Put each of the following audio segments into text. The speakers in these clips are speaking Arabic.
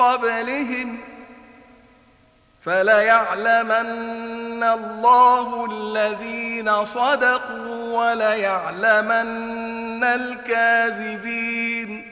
قبلهم فليعلمن الله الذين صدقوا وليعلمن الكاذبين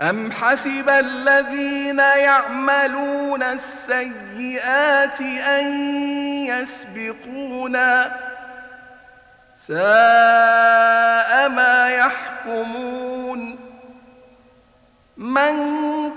أم حسب الذين يعملون السيئات أن يسبقونا ساء ما يحكمون من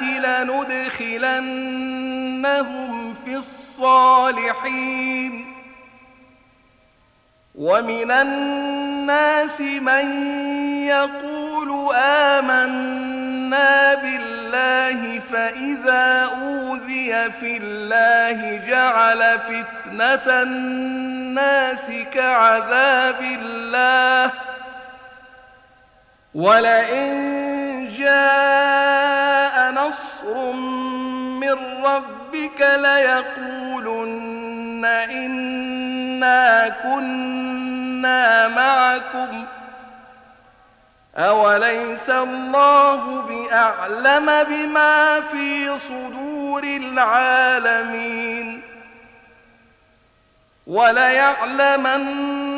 لندخلنهم في الصالحين. ومن الناس من يقول آمنا بالله فإذا أوذي في الله جعل فتنة الناس كعذاب الله. ولئن نصر من ربك ليقولن إنا كنا معكم. أوليس الله بأعلم بما في صدور العالمين؟ وليعلمن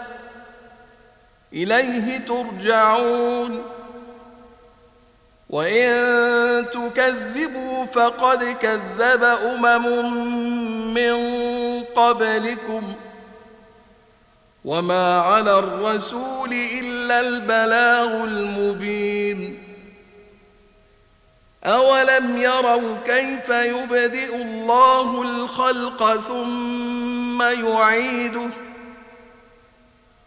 إليه ترجعون. وإن تكذبوا فقد كذب أمم من قبلكم. وما على الرسول إلا البلاغ المبين. أولم يروا كيف يبدئ الله الخلق ثم يعيده؟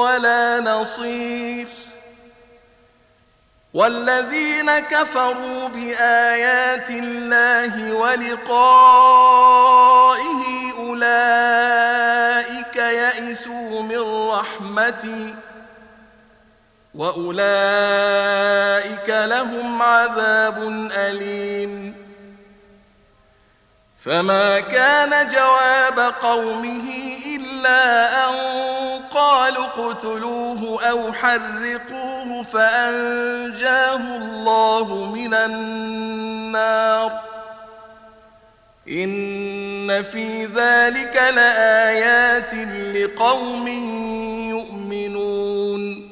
ولا نصير. والذين كفروا بآيات الله ولقائه أولئك يئسوا من رحمتي وأولئك لهم عذاب أليم. فما كان جواب قومه إلا أن قالوا اقتلوه أو حرقوه فأنجاه الله من النار. إن في ذلك لآيات لقوم يؤمنون.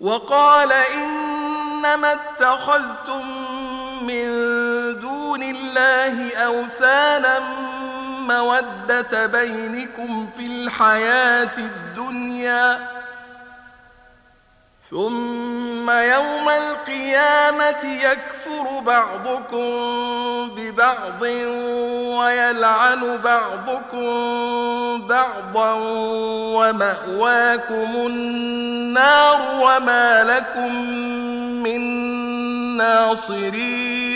وقال إنما اتخذتم من دون الله أوثانا المودة بينكم في الحياة الدنيا ثم يوم القيامة يكفر بعضكم ببعض ويلعن بعضكم بعضا ومأواكم النار وما لكم من ناصرين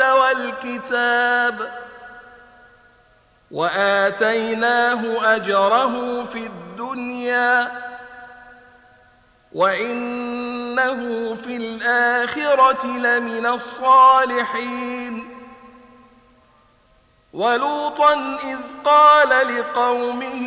والكتاب وآتيناه أجره في الدنيا وإنه في الآخرة لمن الصالحين ولوطا إذ قال لقومه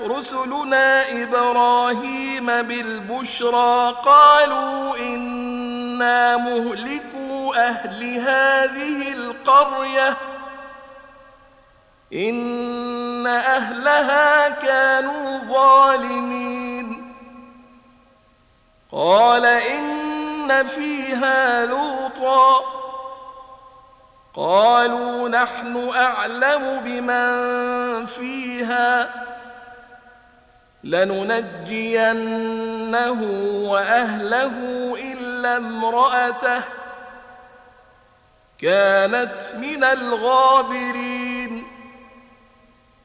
رسلنا إبراهيم بالبشرى قالوا إنا مهلكوا أهل هذه القرية. إن أهلها كانوا ظالمين. قال إن فيها لوطا. قالوا نحن أعلم بمن فيها. لننجينه وأهله إلا امرأته كانت من الغابرين.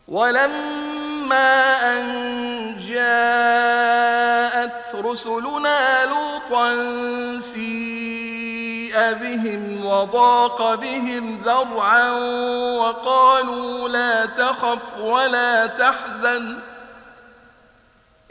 ولما أن جاءت رسلنا لوطا سيئا بهم وضاق بهم ذرعا وقالوا لا تخف ولا تحزن.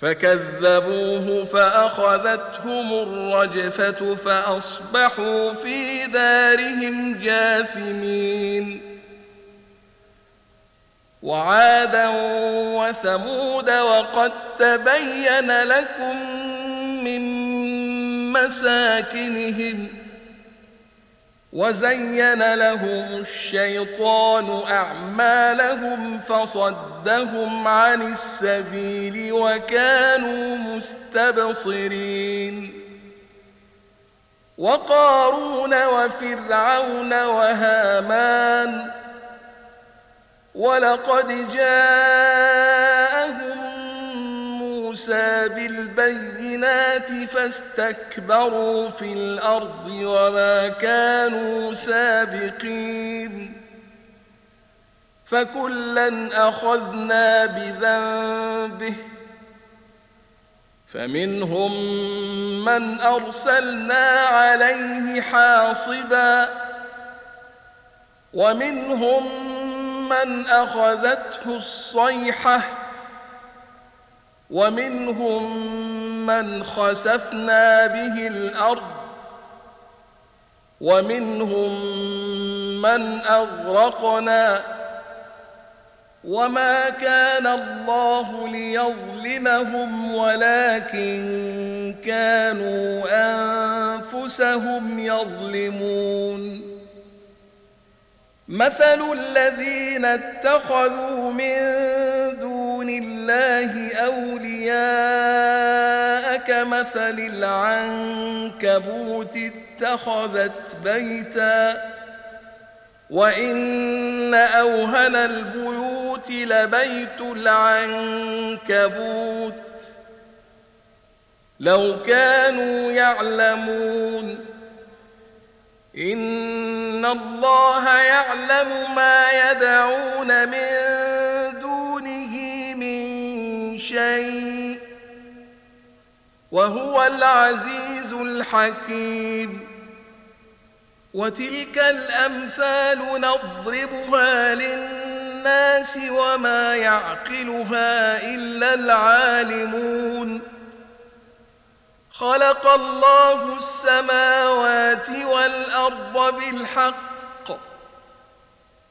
فكذبوه فأخذتهم الرجفة فأصبحوا في دارهم جاثمين. وعادا وثمود وقد تبين لكم من مساكنهم وزين لهم الشيطان أعمالهم فصدهم عن السبيل وكانوا مستبصرين. وقارون وفرعون وهامان ولقد جاءهم موسى بالبينات فاستكبروا في الأرض وما كانوا سابقين. فكلا أخذنا بذنبه فمنهم من أرسلنا عليه حاصبا ومنهم من أخذته الصيحة ومنهم من خسفنا به الأرض ومنهم من أغرقنا وما كان الله ليظلمهم ولكن كانوا أنفسهم يظلمون. مثل الذين اتخذوا من دون الله اولياء كمثل العنكبوت اتخذت بيتا وإن أوهن البيوت لبيت العنكبوت لو كانوا يعلمون إن الله يعلم ما يدعون من شيء وهو العزيز الحكيم. وتلك الأمثال نضربها للناس وما يعقلها إلا العالمون. خلق الله السماوات والأرض بالحق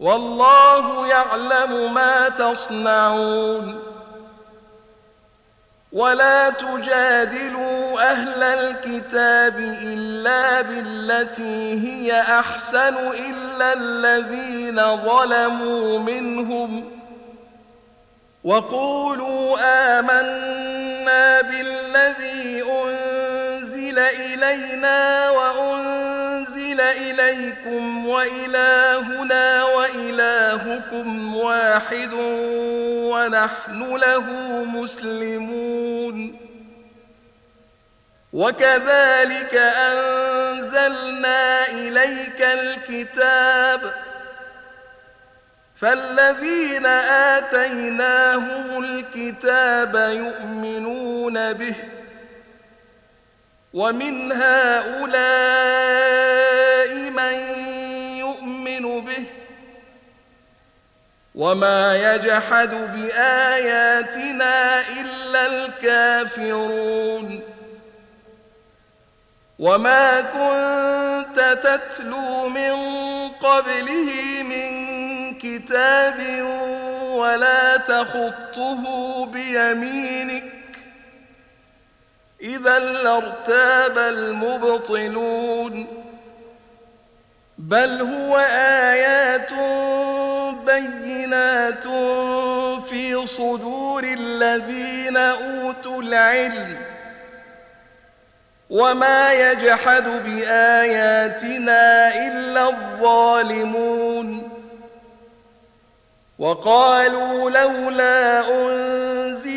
والله يعلم ما تصنعون. ولا تجادلوا أهل الكتاب إلا بالتي هي أحسن إلا الذين ظلموا منهم. وقولوا آمنا بالذي أنزل إلينا وأنزل إليكم وإلهنا وإلهكم واحد ونحن له مسلمون وكذلك أنزلنا إليك الكتاب فالذين آتيناهم الكتاب يؤمنون به ومن هؤلاء من يؤمن به وما يجحد بآياتنا إلا الكافرون وما كنت تتلو من قبله من كتاب ولا تخطه بيمينك إذا لارتاب المبطلون. بل هو آيات بينات في صدور الذين أوتوا العلم. وما يجحد بآياتنا إلا الظالمون. وقالوا لولا أنزل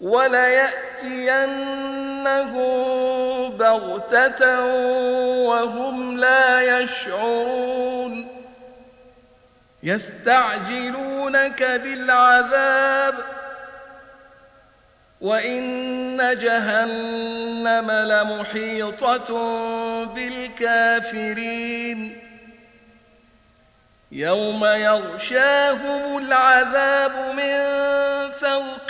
وليأتينهم بغتة وهم لا يشعرون. يستعجلونك بالعذاب وإن جهنم لمحيطة بالكافرين. يوم يغشاهم العذاب من فوقهم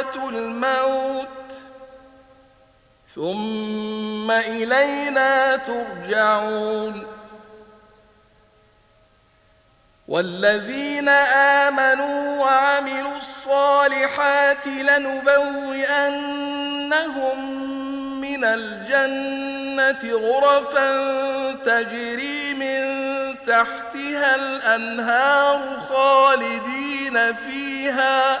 الموت. ثم إلينا ترجعون. والذين آمنوا وعملوا الصالحات لنبوئنهم من الجنة غرفا تجري من تحتها الأنهار خالدين فيها.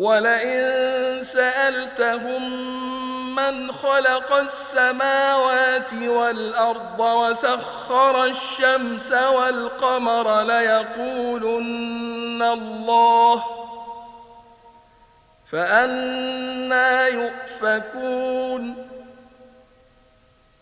ولئن سألتهم من خلق السماوات والأرض وسخر الشمس والقمر ليقولن الله فأنا يؤفكون.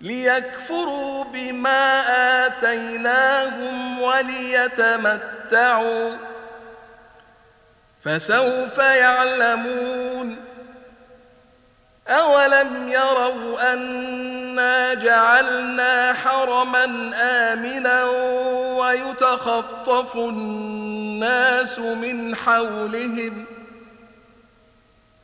ليكفروا بما آتيناهم وليتمتعوا فسوف يعلمون أولم يروا أنا جعلنا حرما آمنا ويتخطف الناس من حولهم